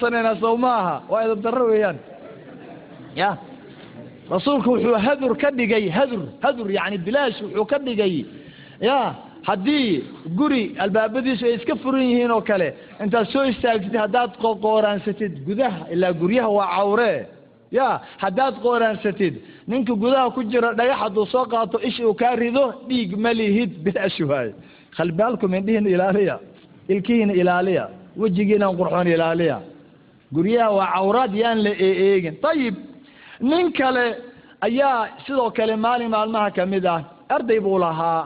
sanayna sow maaha waa edab darro weeyaan ya rasuulku wuxuu hadur ka dhigay hadur hadur yani bilaash wuxuu ka dhigay ya haddii guri albaabadiisu ay iska furan yihiin oo kale intaad soo istaagtid haddaad qooraansatid gudaha ilaa guryaha waa cawre ya haddaad qooraansatid ninka gudaha ku jira dhagax hadduu soo qaato ish uu kaa rido dhiig ma lihid bilaash waaye khalbaalkum indhihiina ilaaliya ilkihiina ilaaliya wejigiina qurxoon ilaaliya guryaha waa cawraad yaan la eeegin ayib nin kale ayaa sidoo kale maalin maalmaha ka mid ah arday buu lahaa.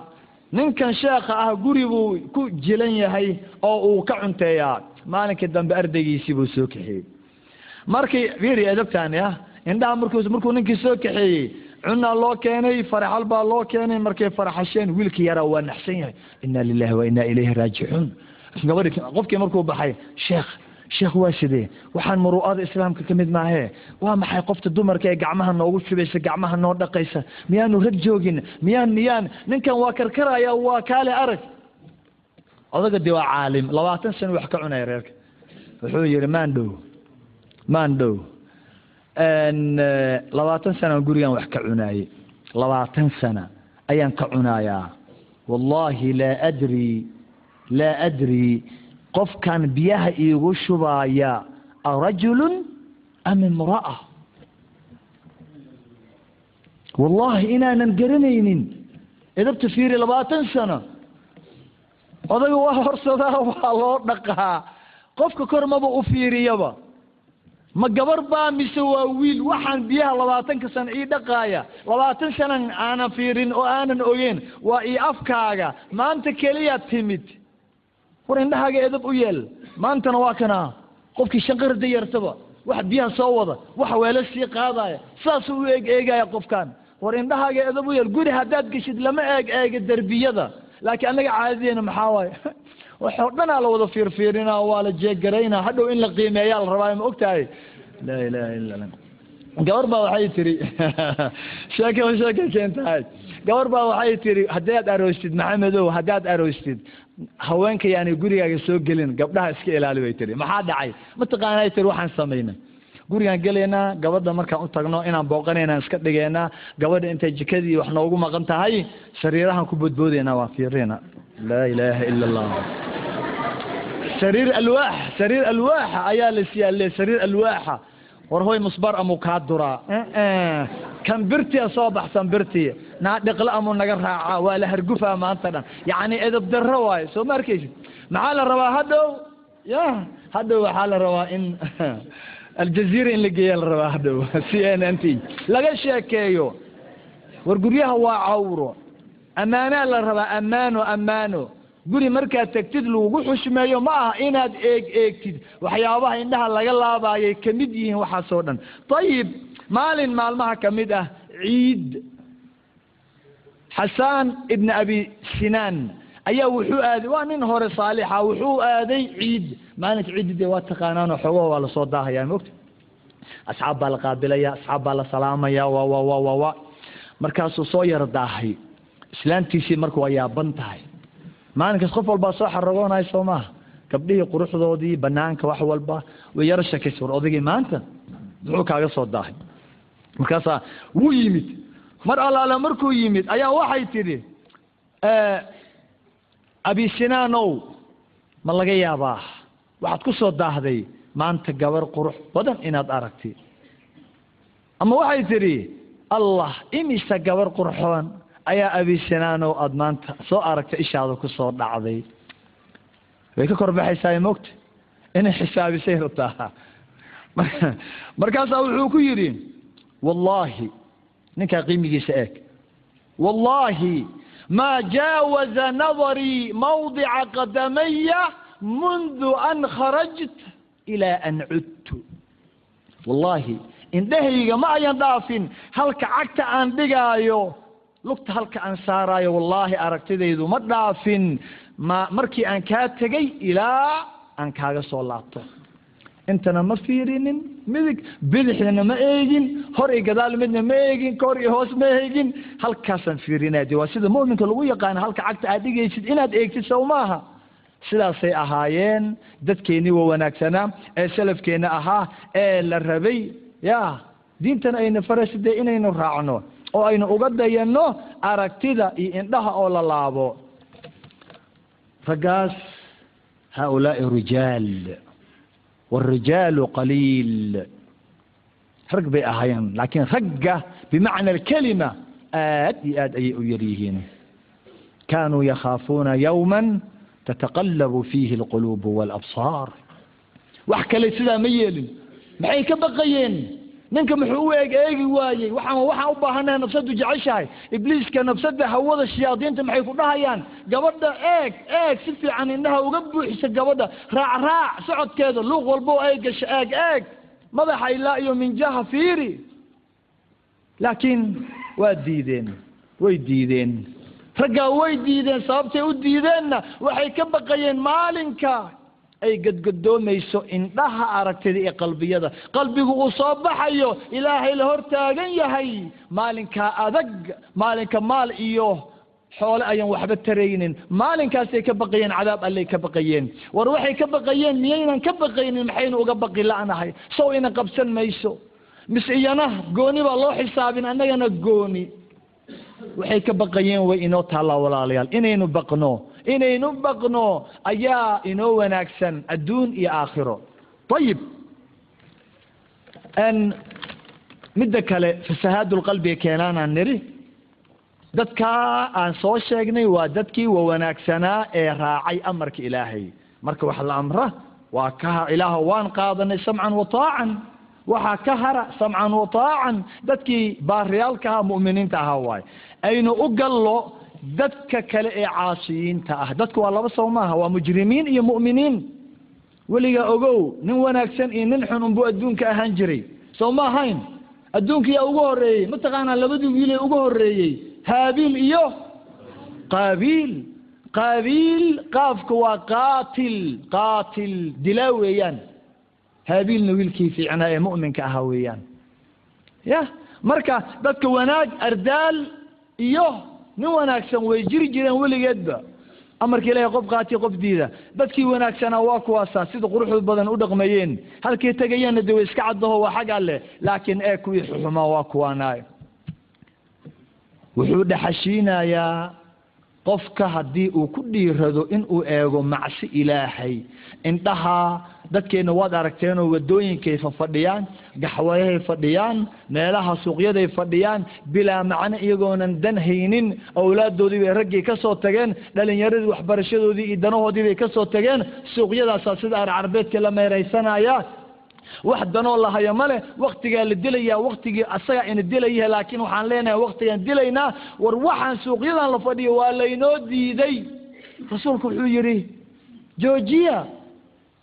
Ninkan sheekha ah guri buu ku jilan yahay oo uu ka cunteeyaa maalinkii dambe ardaygiisii buu soo kaxeeyey markii fiiri edabtaani ah indhaha markuu markuu ninkii soo kaxeeyey cunaa loo keenay faraxal baa loo keenay markay faraxasheen wiilkii yaraa waa naxsan yahay. Inna lilahi wa inna ilayhi raajicuun. Gabadhi qofkii markuu baxay sheekh sheekh waa sidee waxaan muru'ada islaamka ka mid maahee waa maxay qofta dumarka ee gacmaha noogu shubaysa gacmaha noo dhaqaysa? Miyaanu rag joogin? Miyaan miyaan? Ninkan waa karkaraya waa kaale arag. Odaga dee waa caalim. Labaatan sano wax ka cunaya reerka. Wuxuu yihi maan dhow. Dhow. Labaatan sana gurigan wax ka cunaayey labaatan sana ayaan ka cunayaa. Wallahi laa adri laa adri qofkan biyaha iigu shubaaya arajulun am imra'a? Wallahi inaanan garanaynin. Edabta fiiri labaatan sano. Odaga waa horsadaa waa loo dhaqaa. Qofka kor maba u fiiriyaba. Ma gabar baa mise waa wiil? Waxaan biyaha labaatanka sano ii dhaqaaya. Labaatan sanan aanan fiirin oo aanan ogeyn. Waa ii afkaaga. Maanta keliyaad timid war indhahaaga edab u yeel. Maantana waa kana. Qofkii shanqarda yartaba wax biyaha soo wada wax weelo sii qaadaya saasuu u eeg eegaya qofkan war indhahaaga edab u yeel guri haddaad geshid lama eeg eega derbiyada laakiin annaga caadadeena maxaa waaye? Waxoo dhanaa la wada fiirfiirinaa waa la jeegaraynaa hadhow in la qiimeeyaa la rabaa ma ogtahay. Laa ilaha illa gabar baa waxay tiri sheeke sheeke keentahay gabar baa waxay tiri haddaad aroostid maxamedow haddaad aroostid haweenka yaani gurigaaga soo gelin gabdhaha iska ilaali bay tiri maxaa dhacay? Mataqaanay tiri waxaan samaynay gurigaan gelaynaa gabadha markaan u tagno inaan booqanaynaan iska dhigaynaa gabadha intay jikadii wax noogu maqan tahay sariirahan ku boodboodaynaa waan fiirina laa ilaaha ila allah sariir alwaax sariir alwaaxa ayaa la siyaale sariir alwaaxa. War hoy musbar amuu kaa duraa kan birtia soo baxsan birtii naa dhiqle amuu naga raacaa waa la hargufaa maanta dhan yacni edab darro waayo soo ma arkaysid maxaa la rabaa hadhow ya hadhow waxaa la rabaa in aljaziira in la geeya la rabaa hadhow c n n t. laga sheekeeyo war guryaha waa cawro ammaanaa la rabaa ammaano ammaano guri markaad tegtid lagugu xushmeeyo ma aha inaad eeg eegtid waxyaabaha indhaha laga laabaayay ka mid yihiin waxaasoo dhan ayib maalin maalmaha ka mid ah ciid. Xasaan ibna abi sinaan ayaa wuxuu aaday waa nin hore saalixa wuxuu aaday ciid. Maalinka ciiddi dee waa taqaanaanoo xoogaha waa la soo daahaya mogta asxaab baa la qaabilaya asxaab baa la salaamaya wa wa wa wa wa markaasuu soo yaro daahay. Islaantiisii marka waa yaaban tahay. Maalinkaas qof walbaa soo xaragoonaya soo gabdhihii quruxdoodii banaanka wax walba way yaro shakaysa war odaygii maanta muxuu kaaga soo daahay markaasaa wuu yimid. Mar allaale markuu yimid ayaa waxay tidhi abisinaanow ma laga yaabaa? Waxaad ku soo daahday maanta gabar qurux badan inaad aragti ama waxay tidhi allah imisa gabar qurxoon ayaa abisinaanow aada maanta soo aragta ishaada ku soo dhacday? Way ka korbaxaysaa mogta inay xisaabisay rabtaa markaasaa wuxuu ku yidhi wallaahi ninkaa qiimigiisa eeg. Wallaahi maa jaawaza nadarii mawdica qadamaya mundu an kharajt ilaa an cudtu. Wallaahi indhahayga ma ayan dhaafin. Halka cagta aan dhigaayo lugta halka aan saaraayo wallaahi aragtidaydu ma dhaafin. Ma markii aan kaa tegay ilaa aan kaaga soo laabto intana ma fiirinin? Midig bidixdana ma eegin hor iyo gadaal midna ma eegin kor iyo hoos ma eegin. Halkaasaan fiirinaya de waa sida mu'minka lagu yaqaano halka cagta aad dhigaysid inaad eegtid sow maaha. Sidaasay ahaayeen dadkeennii wa wanaagsanaa ee salafkeenna ahaa ee la rabay. Ya diintana ayna faraysa dee inaynu raacno oo aynu uga dayanno aragtida iyo indhaha oo la laabo. Raggaas haaulaai rijaal wاrijaalu qaliil rag bay ahaayeen laakiin ragga bimacna alkelima aad iyo aad ayay u yar yihiin kaanuu yakhaafuuna yowma tataqallabu fiihi alquluubu wاlabsaar wax kale sidaa ma yeelin maxay ka baqayeen ninka muxuu u eeg eegi waayey. Waxaan waxaan u baahanahay nafsadu jeceshahay. Ibliiska nafsada hawada shayaadiinta maxay ku dhahayaan? Gabadha eeg eeg si fiican indhaha uga buuxisa gabadha. Raac raac socodkeeda luuq walbo ay gasho eeg eeg. Madaxa ilaa iyo minjaha fiiri. Laakiin waa diideen way diideen. Raggaa way diideen sababtay u diideenna waxay ka baqayeen maalinka ay gadgadoomayso indhaha aragtida iyo qalbiyada. Qalbigu uu soo baxayo ilaahay la hor taagan yahay. Maalinkaa adag maalinka maal iyo xoole ayaan waxba taraynin. Maalinkaasay ka baqayeen cadaab allay ka baqayeen. War waxay ka baqayeen miyaynan ka baqaynin maxaynu uga baqi la'nahay. Sow ina qabsan mayso. Mise iyana gooni baa loo xisaabin annagana gooni. Waxay ka baqayeen way inoo taallaa walaalayaal. Inaynu baqno inaynu baqno ayaa inoo wanaagsan adduun iyo aakhiro. Ayib midda kale fasahaadulqalbiga keenaanaan nidhi dadkaa aan soo sheegnay waa dadkii wa wanaagsanaa ee raacay amarka ilaahay. Marka wax la amra waa ka ilaah waan qaadanay samcan wa taacan. Waxaa ka hara samcan wa taacan. Dadkii baariyaalka ahaa mu'miniinta ahaa waaye aynu u gallo dadka kale ee caasiyiinta ah. Dadku waa laba soo maaha. Waa mujrimiin iyo mu'miniin. Weligaa ogow nin wanaagsan iyo nin xun unbuu adduunka ahaan jiray. Soo ma ahayn? Adduunkiyaa ugu horreeyey. Mataqaanaa labadii wiilee ugu horreeyey. Haabiil iyo qaabiil qaabiil qaafka waa qaatil. Qaatil dilaa weeyaan. Haabiilna wiilkii fiicnaa ee mu'minka ahaa weeyaan. Ya marka dadka wanaag ardaal iyo nin wanaagsan way jiri jireen weligeedba. Amarka ilaahay qof qaatiy qof diida dadkii wanaagsanaa waa kuwaasaa sida quruxda badan u dhaqmayeen. Halkay tegayeenna de way iska caddaho waa xag alleh laakiin ee kuwii xuxumaa waa kuwaanaay wuxuu dhaxashiinayaa qofka haddii uu ku dhiirado inuu eego macsi ilaahay. Indhaha dadkeenna waad aragteenoo waddooyinkay fafadhiyaan gaxwayahay fadhiyaan meelaha suuqyaday fadhiyaan bilaa macno iyagoonan dan haynin awlaaddoodii bay raggii ka soo tageen dhalinyaradii waxbarashadoodii iyo danahoodii bay ka soo tageen suuqyadaasaa sida arcarbeedka la meeraysanaya. Wax danoo lahaya male waktigaa la dilayaa waktigii asagaa ina dilaya laakiin waxaan leenahay waktigaan dilaynaa war waxaan suuqyadan la fadhiyo waa laynoo diiday. Rasuulku wuxuu yidhi joojiya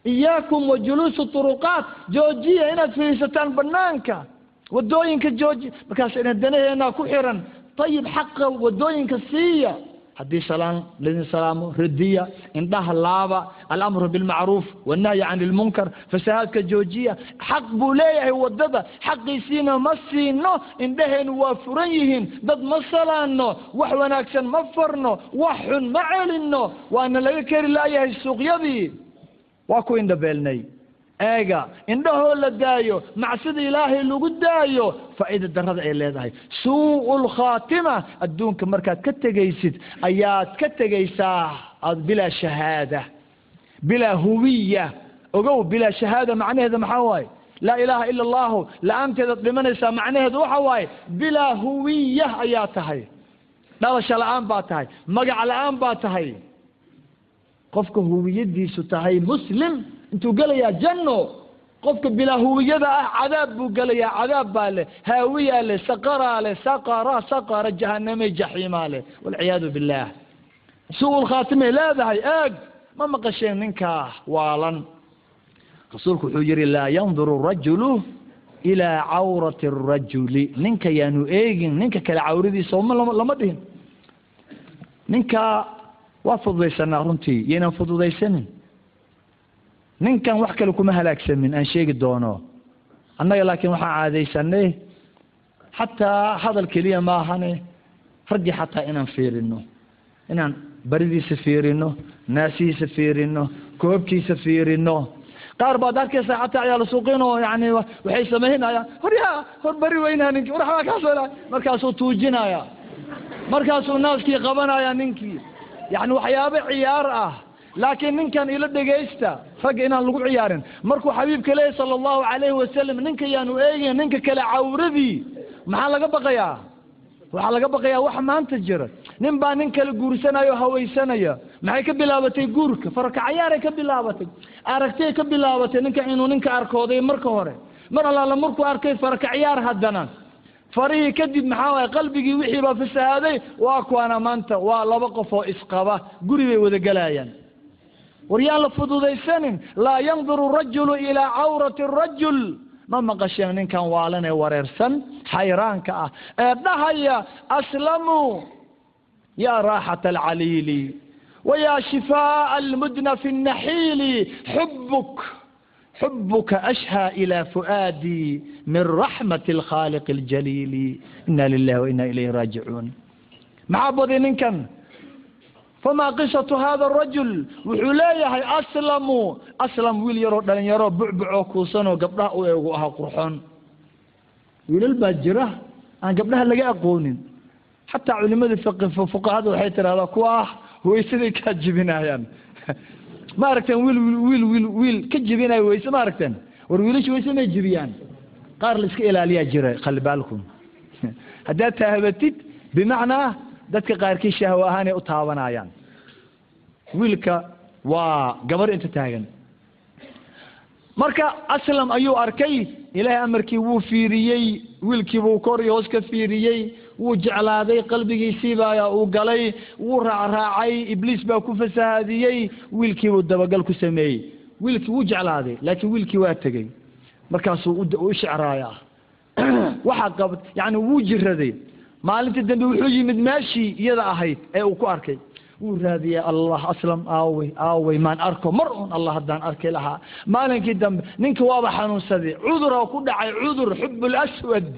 iyaakum wa juluusu turuqaat. Joojiya inaad fadhiisataan banaanka waddooyinka jooji markaas ina danaheenaa ku xiran. Ayib xaqa waddooyinka siiya. Haddii salaan laydin salaamo radiya indhaha laaba alamru bilmacruuf wannahyi can ilmunkar fasahaadka joojiya. Xaq buu leeyahay waddada xaqiisiina ma siino indhaheenu waa furan yihiin. Dad ma salaano wax wanaagsan ma farno wax xun ma celinno. Waana laga keri laayahay suuqyadii waa ku indhabeelnay. Eega indhahoo la daayo macsida ilaahay lagu daayo faa'iida darada ay leedahay. Suu'u lkhaatima adduunka markaad ka tegaysid ayaad ka tegaysaa ad bilaa shahaada. Bilaa huwiya. Ogow bilaa shahaada macnaheeda maxaa waaye? Laa ilaaha ila allahu la'aanteedaad dhimanaysaa macnaheedu waxa waaye? Bilaa huwiya ayaa tahay. Dhalasha la'aan baa tahay. Magac la'aan baa tahay qofka huwiyadiisu tahay muslim intuu gelayaa janno qofka bilaa huwiyada ah cadaab buu gelayaa cadaab baa leh haawiyaa leh saqaraa leh saqara saqara jahanamay jaxiimaa leh walciyaadu billaah. Su'ul khaatimay leedahay eeg ma maqasheen ninkaa waalan. Rasuulku wuxuu yihi laa yanduru rajulu ilaa cawrati arajuli ninka yaanu eegin ninka kale cawradiisa lama dhihin. Ninka waa fududaysanaa runtii yaynan fududaysanin. Ninkan wax kale kuma halaagsamin aan sheegi doono. Annaga laakiin waxaan caadaysanay xataa hadal keliya maahane raggii xataa inaan fiirino inaan baridiisa fiirino naasihiisa fiirino koobkiisa fiirino qaar baad arkaysa xataa ciyaal suuqin oo yani waxay samaynayaan horyaa hor bari weynaa ninki war waxbaa kaasoo la markaasuu tuujinaya markaasuu naaskii qabanaya ninkii yani waxyaabo ciyaar ah. Laakiin ninkan ila dhegaysta ragga inaan lagu ciyaarin. Markuu xabiibka leeyahy sala allahu calayhi wasalam ninka yaanu eegin ninka kale cawradii maxaa laga baqayaa? Waxaa laga baqayaa wax maanta jira. Nin baa nin kale guursanaya oo hawaysanaya. Maxay ka bilaabatay guurka? Farakacayaaray ka bilaabatay. Aragtay ka bilaabatay ninka inuu ninka arkooday marka hore. Mar allaala markuu arkay farakaciyaar haddana farihii kadib maxaa waaya qalbigii wixii baa fasahaaday waa kuwana maanta waa laba qof oo isqaba. Guri bay wada gelayaan war yaan la fududaysanin? Laa yanduru rajulu ilaa cawrati rajul. Ma maqasheen ninkan waalan ee wareersan? Xayraanka ah. Ee dhahaya aslamuu yaa raaxata alcaliili wa yaa shifaa'a almudna fi nnaxiili xubuk xubuka ashhaa ilى fu'aadii min raxmati اlkhaaliq اljaliili ina lilahi wa ina ilayhi raajicuun maxaa badi ninkan famaa qisatu hada arajul wuxuu leeyahay aslamu aslam wiil yaroo dhalinyaro bucbucoo kuusanoo gabdhaha u eegu ahaa qurxoon wiilal baa jira aan gabdhaha laga aqoonin xataa culimada fuqahada waxay tidhahdaa kuwa ah waysaday kaa jibinayaan ma aragteen wiil wiil wiil wiil ka jibinayo wayse ma aragteen war wiilasha wayse may jibiyaan qaar la iska ilaaliyaa jira khali baalkum haddaad taahabatid bimacnaa dadka qaarkii shahwo ahaanay u taabanayaan wiilka waa gabar inta taagan. Marka aslam ayuu arkay ilaahay amarkii wuu fiiriyey wiilkiibuu kor iyo hoos ka fiiriyey wuu jeclaaday qalbigiisiibaa uu galay wuu raacraacay ibliis baa ku fasahaadiyey wiilkiibuu dabagal ku sameeyey. Wiilkii wuu jeclaaday laakiin wiilkii waa tegey. Markaasuu u shecraaya waxaa qab yani wuu jiraday. Maalintii dambe wuxuu yimid meeshii iyada ahayd ee uu ku arkay. Wuu raadiyey allah aslam aawey aawey maan arko mar un allah haddaan arki lahaa. Maalinkii dambe ninka waaba xanuunsaday cudura ku dhacay cudur xub laswad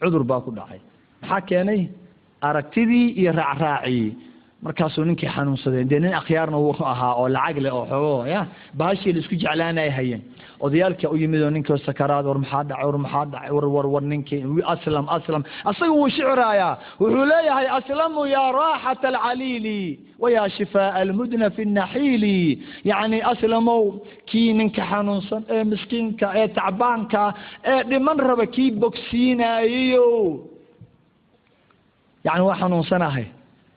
cudur baa ku dhacay. Maxaa keenay? Aragtidii iyo raacraacii markaasuu ninkii xanuunsadeen. Dee nin akhyaarna wuu ahaa oo lacag leh oo xogo ya? Baashii la isku jeclaanay hayeen. Odayaalka u yimid oo ninkii sakaraad war maxaa dhacay war maxaa dhacay war war war ninkii aslam aslam. Asaga wuu shiciraayaa. Wuxuu leeyahay aslamu yaa raaxata alcaliili wayaa shifaa'a almudna fi naxiili yacni aslamow kii ninka xanuunsan ee miskiinka ee tacbaanka ee dhiman raba kii bogsiinaayayo yacni waa xanuunsanahay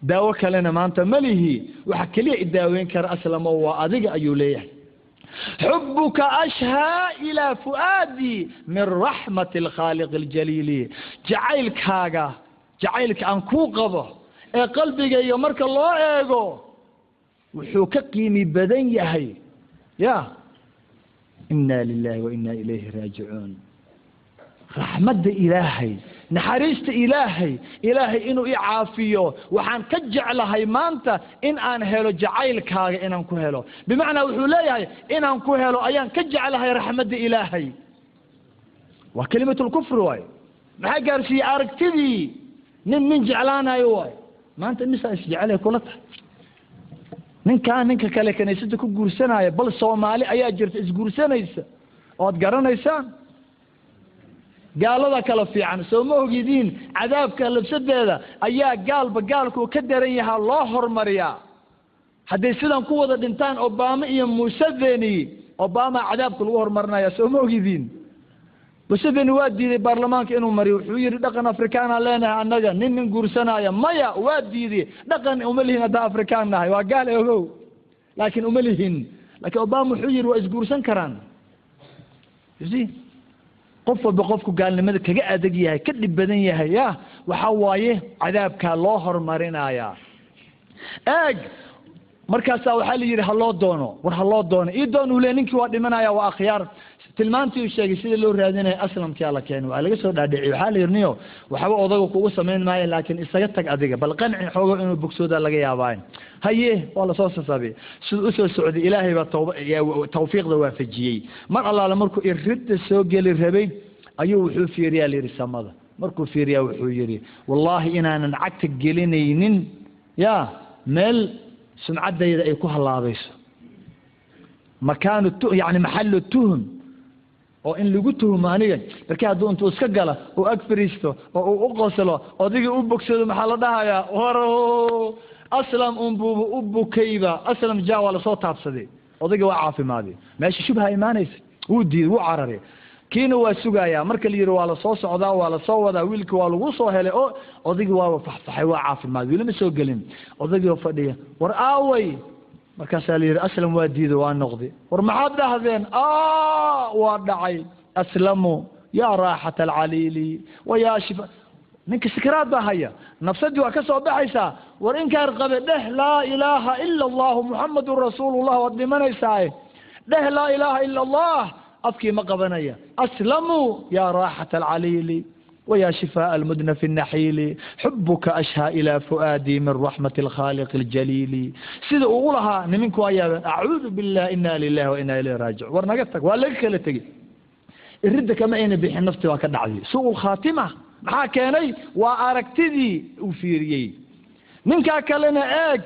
daawo kalena maanta malihi waxa keliya idaaweyn kara aslamow waa adiga ayuu leeyahay. Xubuka ashhaa ilaa fu'aadi min raxmati alkhaaliq aljaliili. Jacaylkaaga jacaylka aan kuu qabo ee qalbigayga marka loo eego wuxuu ka qiimi badan yahay. Ya ina lilahi wa ina ilayhi raajicuun raxmadda ilaahay naxariista ilaahay ilaahay inuu i caafiyo waxaan ka jeclahay maanta in aan helo jacaylkaaga inaan ku helo. Bimacnaa wuxuu leeyahay inaan ku helo ayaan ka jeclahay raxmadda ilaahay. Waa kelimat lkufri waay. Maxaa gaarsiiyey aragtidii? Nin nin jeclaanayo waay. Maanta misaa isjecelay kula tahay? Ninkaa ninka kale kaniisada ku guursanaya bal soomaali ayaa jirta isguursanaysa ood garanaysaan gaalada kala fiican soo ma ogidiin cadaabka labsadeeda ayaa gaalba gaalkuu ka daran yahaa loo hormariyaa. Hadday sidan ku wada dhintaan obama iyo museveni obama cadaabka lagu horumarinaya soo ma ogidiin. Museveni waa diiday baarlamaanka inuu mariyo wuxuu yihi dhaqan afrikaana leenahay annaga nin nin guursanaya. Maya waa diiday. Dhaqan uma lihin haddaan afrikaan nahay waa gaal ogow laakiin uma lihin. Laakiin obama wuxuu yihi waa isguursan karaan qof walba qofku gaalnimada kaga adag yahay ka dhib badan yahay ya waxa waaye cadaabkaa loo horumarinaya eeg markaasaa waxaa la yidhi haloo doono. War haloo doono. Ii doon uu le ninkii waa dhimanaya waa akhyaar. Tilmaantii uu sheegay sida loo raadinaya aslamkia la keeno waa laga soo dhaadhiciy waxaa la yidhi niyo waxba odaga kugu samayn maayo laakiin isaga tag adiga. Bal qanci xoogo inuu bogsooda laga yaabaayo. Haye waa la soo sasaabay. Siduu u soo socday ilaahay baa tawfiiqda waafajiyey. Mar allaale markuu iridda soo geli rabay ayuu wuxuu fiiriyaa la yidhi samada. Markuu fiiriyaa wuxuu yidhi wallaahi inaanan cagta gelinaynin. Ya meel sumcaddayda ay ku hallaabayso makaanu yani maxallu tuhum oo in lagu tuhumo aniga markii hadduu intuu iska gala uu ag fariisto oo uu u qoslo odigii u bogsado maxaa la dhahayaa? War aslam unbuuba u bukayba. Aslam ja waa la soo taabsaday odayga waa caafimaaday meesha shubha imaanaysa. Wuu diiday wuu cararay kiina waa sugayaa marka la yidhi waa la soo socdaa waa la soo wadaa wiilkii waa lagu soo helay oo odaygii waaba faxfaxay waa caafimaad weli ma soo gelin. Odaygii oo fadhiya war aaway. Markaasaa la yidhi aslam waa diiday waa noqday. War maxaad dhahdeen waa dhacay. Aslamu yaa raaxata alcaliili wa yaa shifa ninka sikiraad baa haya. Nafsadii waa ka soo baxaysaa. War inkaan qabe dheh laa ilaaha ila allahu muxamadun rasuulullah waad dhimanaysaaye dheh laa ilaaha ila allah afkii ma qabanaya aslamuu yaa raaxata alcaliili ويا شفاء المدن في النحيل حبك أشهى إلى فؤادي من رحمة الخالق الجليل سيدا أقولها نمنكو أيا أعوذ بالله إنا لله وإنا إليه راجع ورنقتك ولا كلا تجي الرد كما أين بيح نفتي وكذا عزي سوء الخاتمة maxaa keenay waa aragtidii uu fiiriyey ninkaa kalena eeg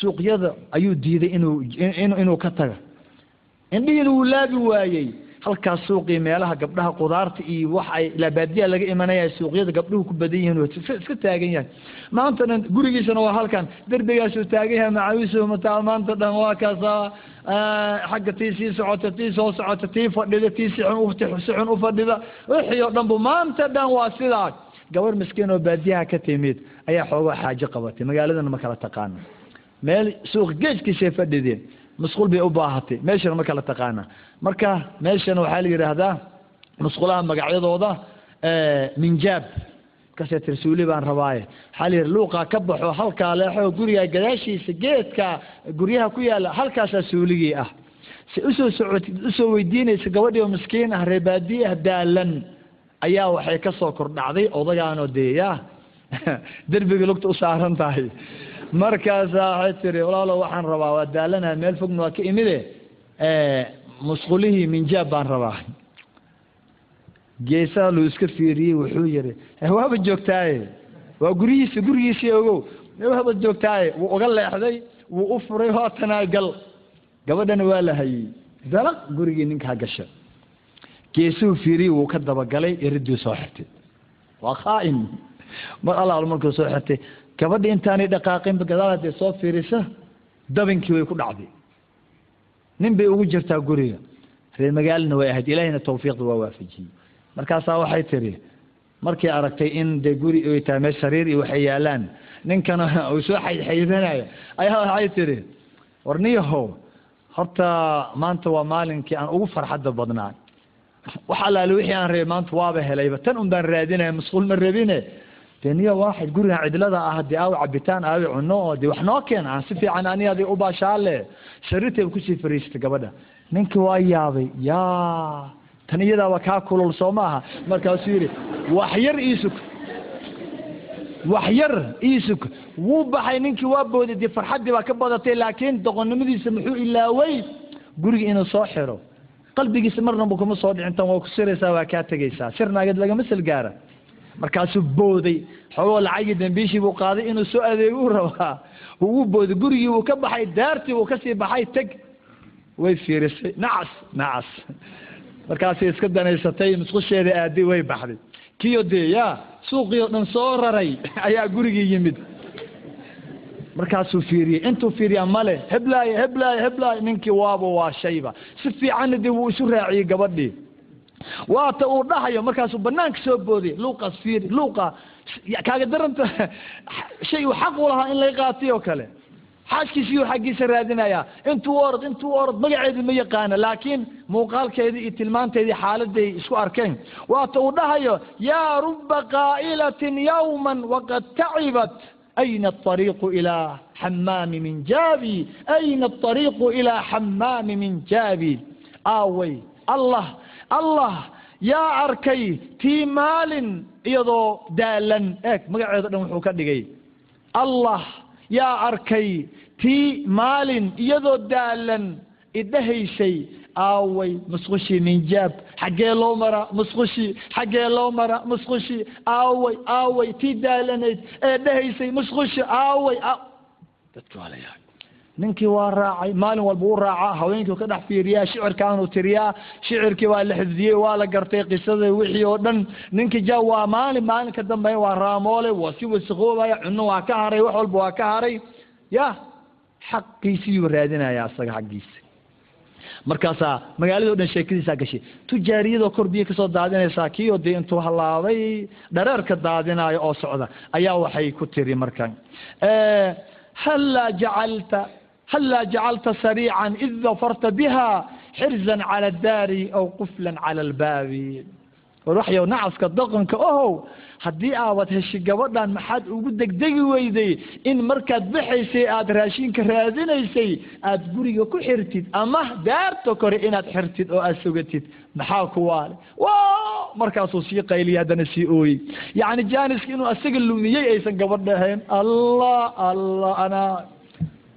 suuqyada ayuu diiday inuu inuu ka taga indhihiina wuu laabi waayey. Halkaas suuqii meelaha gabdhaha qudaarta iyo wax ay ilaa baadiyaa laga imanaya suuqyada gabdhuhu ku badan yihiin iska taagan yahay. Maanta dhan gurigiisana waa halkan. Derbigaasuu taagan yahay macawiisuhu mataa maanta dhan waa kaasa. Xagga tii sii socota tii soo socota tii fadhida tii si xun si xun u fadhida. Wixii oo dhan bu maanta dhan waa sidaa gabar miskiin oo baadiyaha ka timid ayaa xoogaa xaajo qabatay. Magaaladana ma kala taqaana meel suuq geejkiisay fadhideen musqul bay u baahatay. Meeshana ma kala taqaana. Marka meeshana waxaa la yidhaahdaa musqulaha magacyadooda minjaab. Markaasee tirsuuli baan rabaaye. Waxaa la yidhi luuqaa ka baxo halkaa leexo gurigaa gadaashiisa geedka guryaha ku yaalla halkaasaa suuligii ah. Si u soo socotid u soo weydiinaysa gabadhii oo miskiin ah reebaadiye ah daalan ayaa waxay ka soo kordhacday odagaanoo dee ya derbiga lugta u saaran tahay markaasaa waxay tiri walaalo waxaan rabaa waa daalanaha meel fogna waa ka imide. Musqulihii minjaab baan rabaa. Geesaha luu iska fiiriyey wuxuu yihi waaba joogtaaye? Waa guryihiisa gurigiisii ogow. Waaba joogtaaye? Wuu uga leexday wuu u furay hootanaa gal. Gabadhana waa la hayey dalaq gurigii ninkaa gasha. Geesuhu fiiriyey wuu ka dabagalay iriduu soo xirtay. Waa khaa'in mar allaal markuu soo xirtay gabadhi intaanay dhaqaaqinba gadaal haddee soo fiirisa dabinkii way ku dhacday. Nin bay ugu jirtaa guriga. Reer magaalana way ahayd. Ilaahayna tawfiiqda waa waafajiyey. Markaasaa waxay tiri markay aragtay in dee guri ay tahay meel sariir iyo waxay yaalaan ninkana uu soo xayxaydanaya ayaa waxay tiri war niyahow horta maanta waa maalinkii aan ugu farxadda badnaa. Wax allaale wixii aan rabay maanta waaba helayba tan un baan raadinaya masquul ma rabine dee niyo waaxid gurigan cidlada ah dee aawi cabitaan aawi cuno oo dee wax noo keen aan si fiican ani adi u baashaale. Sariirtayba ku sii fariistay gabadha. Ninkii waa yaabay yaa tan iyadaaba kaa kulul soo maaha. Markaasuu yidhi wax yar iisug wax yar iisug wuu baxay ninkii waa booday dee farxaddii baa ka badatay laakiin doqonnimadiisa muxuu ilaaway? Guriga inuu soo xiro. Qalbigiisa marnaba kuma soo dhicin tan waa ku siraysaa waa kaa tegaysaa. Sir naageed lagama salgaara markaasuu booday xoogoo lacagii dambiishii buu qaaday inuu soo adeeguu rabaa. Wuu booday gurigii wuu ka baxay daartii wuu ka sii baxay teg. Way fiirisay. Nacas nacas markaasay iska danaysatay musqusheeda aaday way baxday. Kiyo dee yaa suuqii oo dhan soo raray ayaa gurigii yimid. Markaasuu fiiriyey. Intuu fiiriyaa male heblaaye heblaaye heblaaye. Ninkii waaba waa shayba. Si fiicanna dee wuu isu raaciyey gabadhii waata uu dhahayo markaasuu banaanka soo booday luuqaas fiiri luuqa kaaga daranta shay uu xaq u lahaa in laga qaatay oo kale. Xaaskiisiyuu xaggiisa raadinayaa. Intuu orod intuu orod magaceedii ma yaqaana laakiin muuqaalkeedii iyo tilmaanteedii xaaladay isku arkeen. Waata uu dhahayo yaa ruba qaa'ilatin yawman waqad tacibat ayna aariiqu ilaa xamaami min jaabi ayna aariiqu ilaa xamaami min jaabi. Aaway allah allah yaa arkay tii maalin iyadoo daalan. Eeg magaceedo dhan wuxuu ka dhigay. Allah yaa arkay tii maalin iyadoo daalan. Idhahaysay aaway musqushii minjaab. Xaggee loo maraa musqushii xaggee loo maraa musqushii aaway aaway tii daalanayd. Ee dhahaysay musqushi aaway dadki waa la yaabay ninkii waa raacay maalin walba u raacaa haweenkii ka dhex fiiriyaa shicirkaanuu tiriyaa shicirkii waa la xifdiyey waa la gartay qisada wixii oo dhan. Ninkii ja waa maalin maalin ka dambeeya waa raamoole waa si wasaqoobaya cunno waa ka haray wax walba waa ka haray. Ya xaqiisiiyuu raadinaya asaga xaggiisa. Markaasaa magaalada o dhan sheekadiisaa gashay tujaariyadoo kor biyo ka soo daadinaysaa kii oo dee intuu halaabay dhareerka daadinaayo oo socda ayaa waxay ku tiri markan hallaa jacalta jacalta sariican id dafarta biha xirzan cala addaari aw quflan cala albaabi war waxyow nacaska doqonka ohow haddii aabad heshi gabadhan maxaad ugu degdegi weyday in markaad baxaysay aada raashinka raadinaysay aada guriga ku xirtid ama daarta kore inaad xirtid oo aada sugatid maxaa ku waale wa markaasuu sii qayliya haddana sii ooyey yacni jaaniska inuu asaga lumiyey aysan gabadh dhahayn allah allah anaa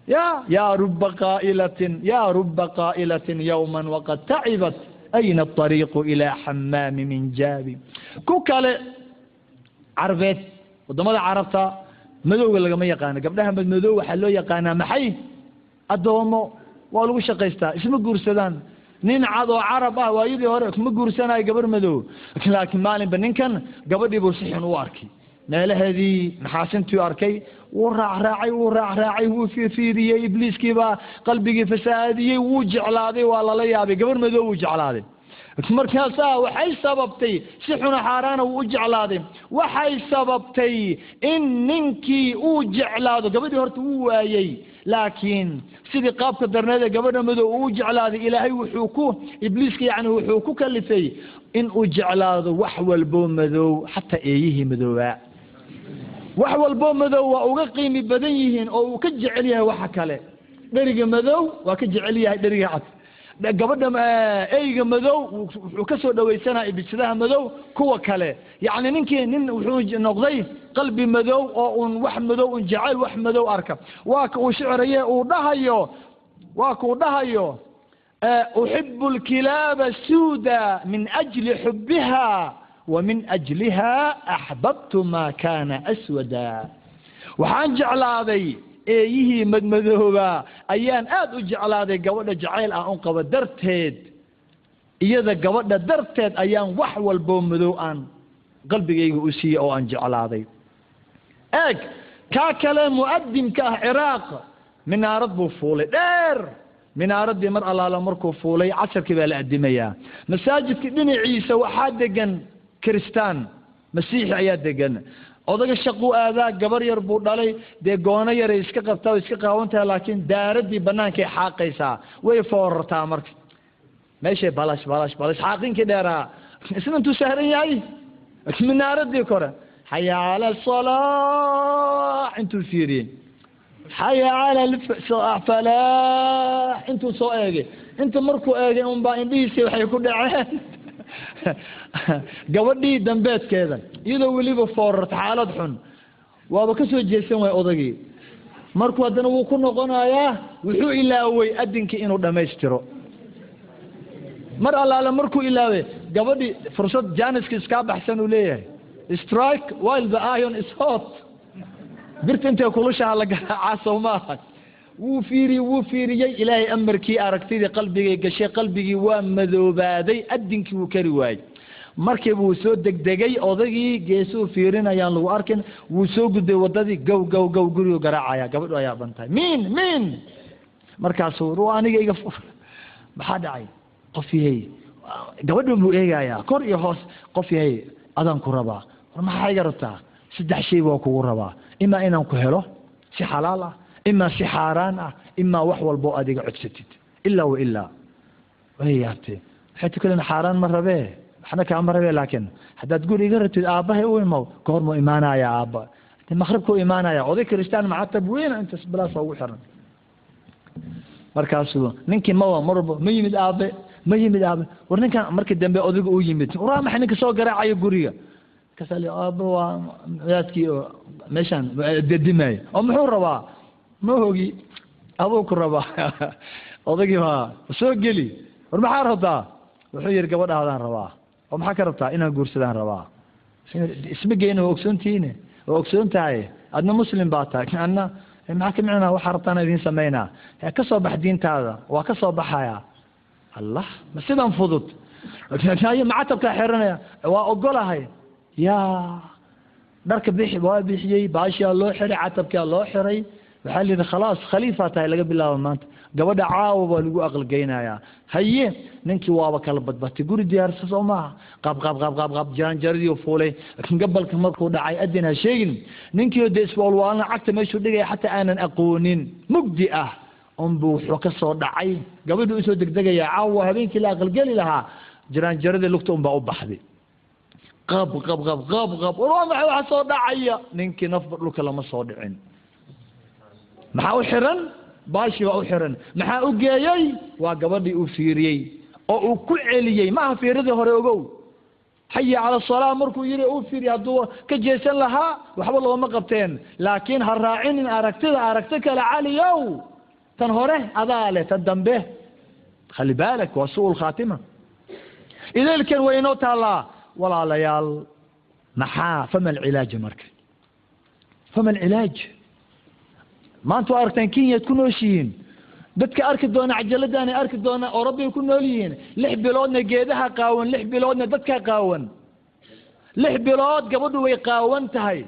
ya ya ruba qaa'ilatin ya ruba qaa'ilatin yawman waqad tacibat ayna aطariiqu ilaa xamaami min jaabi ku kale carbeed waddamada carabta madowga lagama yaqaano gabdhaha madmadow waxaa loo yaqaanaa maxay addoomo waa lagu shaqaystaa isma guursadaan nin cad oo carab ah waayadii hore kuma guursanayo gabar madow laakiin maalinba ninkan gabadhii buu u arkay meelaheedii maxaasintii arkay wuu raacraacay wuu raacraacay wuu fiirfiiriyey ibliiskiibaa qalbigii fasaadiyey wuu jeclaaday waa lala yaabay gabar madow wuu jeclaaday. Markaasaa waxay sababtay si xuna xaaraana wuu u jeclaaday. Waxay sababtay in ninkii uu jeclaado gabadhii horta wuu waayey laakiin sidii qaabka darneed ee gabadha madow uu jeclaaday ilaahay wuxuu ku ibliiska yani wuxuu ku kalifay in uu jeclaado wax walboo madow xataa eeyihii madoobaa wax walboo madow waa uga qiimi badan yihiin oo uu ka jecel yahay waxa kale. Dheriga madow waa ka jecel yahay dheriga cad. Gabadha eyga madow wuxuu ka soo dhawaysanaya ibisadaha madow kuwa kale. Yacni ninkii nin wuxuu noqday qalbi madow oo un wax madow un jecel wax madow arka. Waa ka uu shicraye uu dhahayo waa ka uu dhahayo uxibu alkilaaba suuda min ajli xubiha wa min ajliha axbabtu ma kana aswada waxaan jeclaaday eeyihii madmadooba ayaan aada u jeclaaday gabadha jacayl aan u qabo darteed iyada gabadha darteed ayaan wax walboo madow aan qalbigayga u siiyey oo aan jeclaaday eeg kaa kale mu'adimka ah ciraaq minaarad buu fuulay dheer minaaraddii mar allaala markuu fuulay casarkii baa la adimayaa masaajidka dhinaciisa waxaa degan kiristaan masiixi ayaa degan odaga shaquu aadaa gabar yar buu dhalay dee goono yaray iska qabtaa iska qaawan tahay laakiin daaraddii bannaankay xaaqaysaa. Way foorartaa marka. Meeshay balash balash balash xaaqinkii dheeraa. Isna intuu sahran yahay? Minaaradii kore. Xaya cala asalaax intuu fiiriyey xaya cala falaax intuu soo eegay. Inta markuu eegay unbaa indhihiisii waxay ku dhaceen gabadhii dambeedkeeda iyadoo weliba foorarta xaalad xun. Waaba ka soo jeesan waaya odagii markuu haddana wuu ku noqonayaa wuxuu ilaaway adinkii inuu dhammaystiro. Mar allaale markuu ilaaway gabadhii fursad janiska iskaa baxsan uu leeyahay. Strike while the iron is hot. Birta intay kulushaha la garaacaa soo maaha wuu fiiriyey wuu fiiriyey. Ilaahay amarkii aragtidii qalbigay gashay qalbigii waa madoobaaday adinkii wuu kari waayey. Markiiba wuu soo degdegay odagii geesuu fiirinayaan lagu arkin wuu soo gudbay wadadii gow gow gow gurigu garaacaya gabadhu ayaa bantahay miin miin! Markaasuu aniga iga maxaa dhacay? Qof yahay. Gabadhan buu eegayaa kor iyo hoos qof yahay adaan ku rabaa. War maxaa iga rabtaa? Saddex shay baa kugu rabaa. Imaa inaan ku helo si xalaal ah imaa si xaaraan ah imaa wax walboo adiga codsatid ilaa wa ilaa way yaabtee waxay tukaleen xaaraan ma rabee waxna kaama rabee laakiin haddaad guri iga rabtid aabbahay u imow muu imaanaya aabba maqribka u imaanaya oday kristaan macatab weyn intaas bilaasa ugu xiran markaasuu ninkii mawa marba ma yimid aabe ma yimid aabe war ninkan markii dambe odayga u yimid waraa maxay ninka soo garaacayo guriga kasal aabe waa wadaadkii oo meeshaan dedimayo oo muxuu rabaa ma hogi abuu ku rabaa odaygii waa soo geli. War maxaa rabtaa? Wuxuu yihi gabadhaadaan rabaa. Oo maxaa ka rabtaa? Inaan guursadaan rabaa. Isma geyna waa ogsoontihiine waa ogsoon tahay adna muslim baa tahay. Adna maxaa ka micnaa waxaa rabtaan idiin samaynaa ka soo bax diintaada waa ka soo baxaya allah ma sidan fudud. Macatabkaa xiranaya waa ogolahay ya dharka bixi waa bixiyey baashiyaa loo xiray catabkaa loo xiray waxaa la yidhi khalaas khaliifaa tahay laga bilaabo maanta. Gabadha caawa baa lagu aqalgeynayaa haye ninkii waaba kala badbatay. Guri diyaarsa soo maaha. Qaab qaab qaab qaab qaab jaranjaradii fuulay. Gabalka markuu dhacay adin ha sheegin. Ninkii de iswaalwaalna cagta meeshuu dhigaya xataa aanan aqoonin. Mugdi ah. Unbuu wuxuu ka soo dhacay. Gabadhu u soo degdegaya caawa habeenkii la aqalgeli lahaa. Jaranjaradii lugta unbaa u baxday. Qab qab waa maxay waxa soo dhacaya? Ninkii nafba dhulka lama soo dhicin maxaa u xiran? Baashi baa u xiran. Maxaa u geeyey? Waa gabadhii uu fiiriyey oo uu ku celiyey. Maaha fiiradii hore ogow. Xaya cala salaa markuu yidhi uu fiiriy hadduu ka jeesan lahaa waxba looma qabteen. Laakiin ha raacinin aragtida aragti kale caliyow tan hore adaa leh tan dambe. Khali baalak waa su khaatima. Idaylkan way inoo taallaa. Walaalayaal maxaa? Fama alcilaaja marka. Fama alcilaaj maanta waa aragtaan kenyaad ku nooshihiin dadka arki doona cajaladaanay arki doona oo rabbay ku nool yihiin. Lix biloodna geedaha qaawan lix biloodna dadka qaawan. Lix bilood gabadhu way qaawan tahay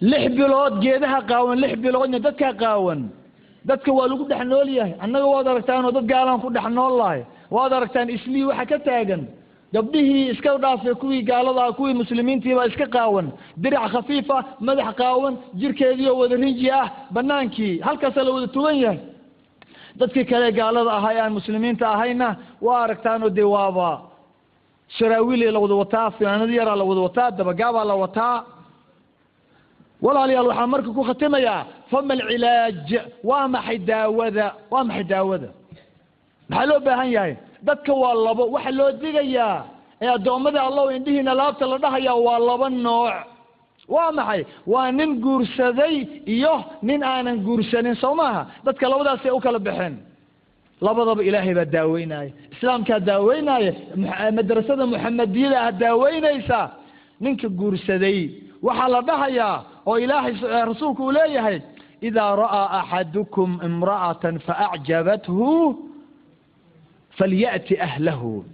lix bilood geedaha qaawan lix biloodna dadka qaawan. Dadka waa lagu dhex nool yahay. Annaga waad aragtaanoo dad gaalaan ku dhex nool lahay. Waad aragtaan islii waxa ka taagan. Gabdhihii iska dhaafay kuwii gaaladaa kuwii muslimiintiibaa iska qaawan. Dirac khafiifa madax qaawan jirkeediioo wada rinji ah banaankii halkaasa la wada tugan yahay. Dadkii kale gaalada ahaa aan muslimiinta ahayna waa aragtaanoo dee waaba. Saraawiilii la wada wataa finaanad yaraa la wada wataa dabagaabaa la wataa walaalayaal waxaan marka ku khatimayaa fama alcilaaj waa maxay daawada? Waa maxay daawada? Maxaa loo baahan yahay? Dadka waa labo waxa loo digayaa ee addoommada allow indhihiina laabta la dhahayaa waa laba nooc. Waa maxay? Waa nin guursaday iyo nin aanan guursanin soo maaha dadka labadaasay u kala baxeen. Labadaba ilaahay baa daaweynaya islaamkaa daaweynaya madrasada muxamadiyada ah daaweynaysa. Ninka guursaday waxaa la dhahayaa oo ilaahay rasuulku uu leeyahay idaa ra'aa axadukum imra'atan faacjabathu falya'ti ahlahu.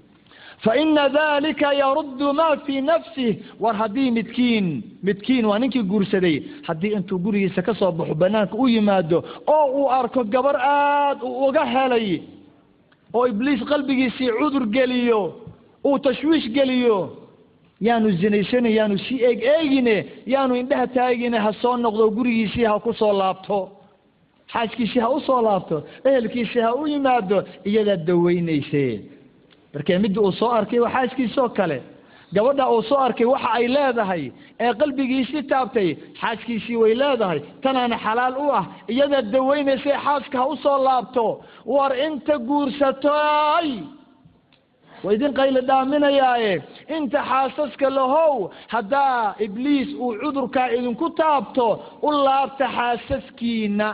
Faina dalika yaruddu ma fii nafsih war haddii midkiin midkiin waa ninkii guursaday haddii intuu gurigiisa ka soo baxo banaanka u yimaado oo uu arko gabar aad u uga helay oo ibliis qalbigiisii cudur geliyo uu tashwiish geliyo yaanu zinaysanin yaanu si eeg eegine yaanu indhaha taagine ha soo noqdo gurigiisii ha ku soo laabto. Xaaskiisii ha u soo laabto ehelkiisii ha u yimaado iyadaa daweynayse markee midda uu soo arkay waa xaaskiisoo kale. Gabadha uu soo arkay waxa ay leedahay ee qalbigiisii taabtay xaaskiisii way leedahay. Tanaana xalaal u ah iyadaa daweynaysa xaaska ha u soo laabto. War inta guursatoy waa idin qayla dhaaminayaaye inta xaasaska lahow haddaa ibliis uu cudurkaa idinku taabto u laabta xaasaskiina.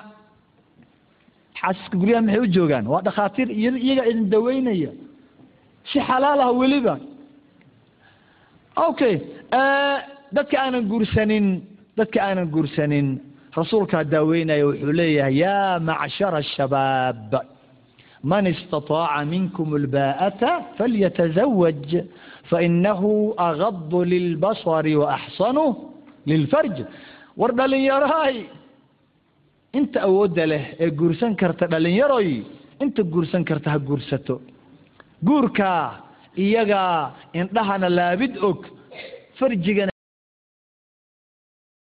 Xaasaska guryaha maxay u joogaan? Waa dhakhaatiir iyaga idin daweynaya. Si xalaal ah weliba. Okay dadka aanan guursanin dadka aanan guursanin rasuulkaa daaweynaya wuxuu leeyahay ya macshara ashabaab اlbaa'ata falyatazawaj fainahu agadu lilbasari waaxsanu lilfarj. War dhalinyaroy inta awoodda leh ee guursan karta dhalinyaroy inta guursan karta ha guursato. Guurkaa iyagaa indhahana laabid og farjigana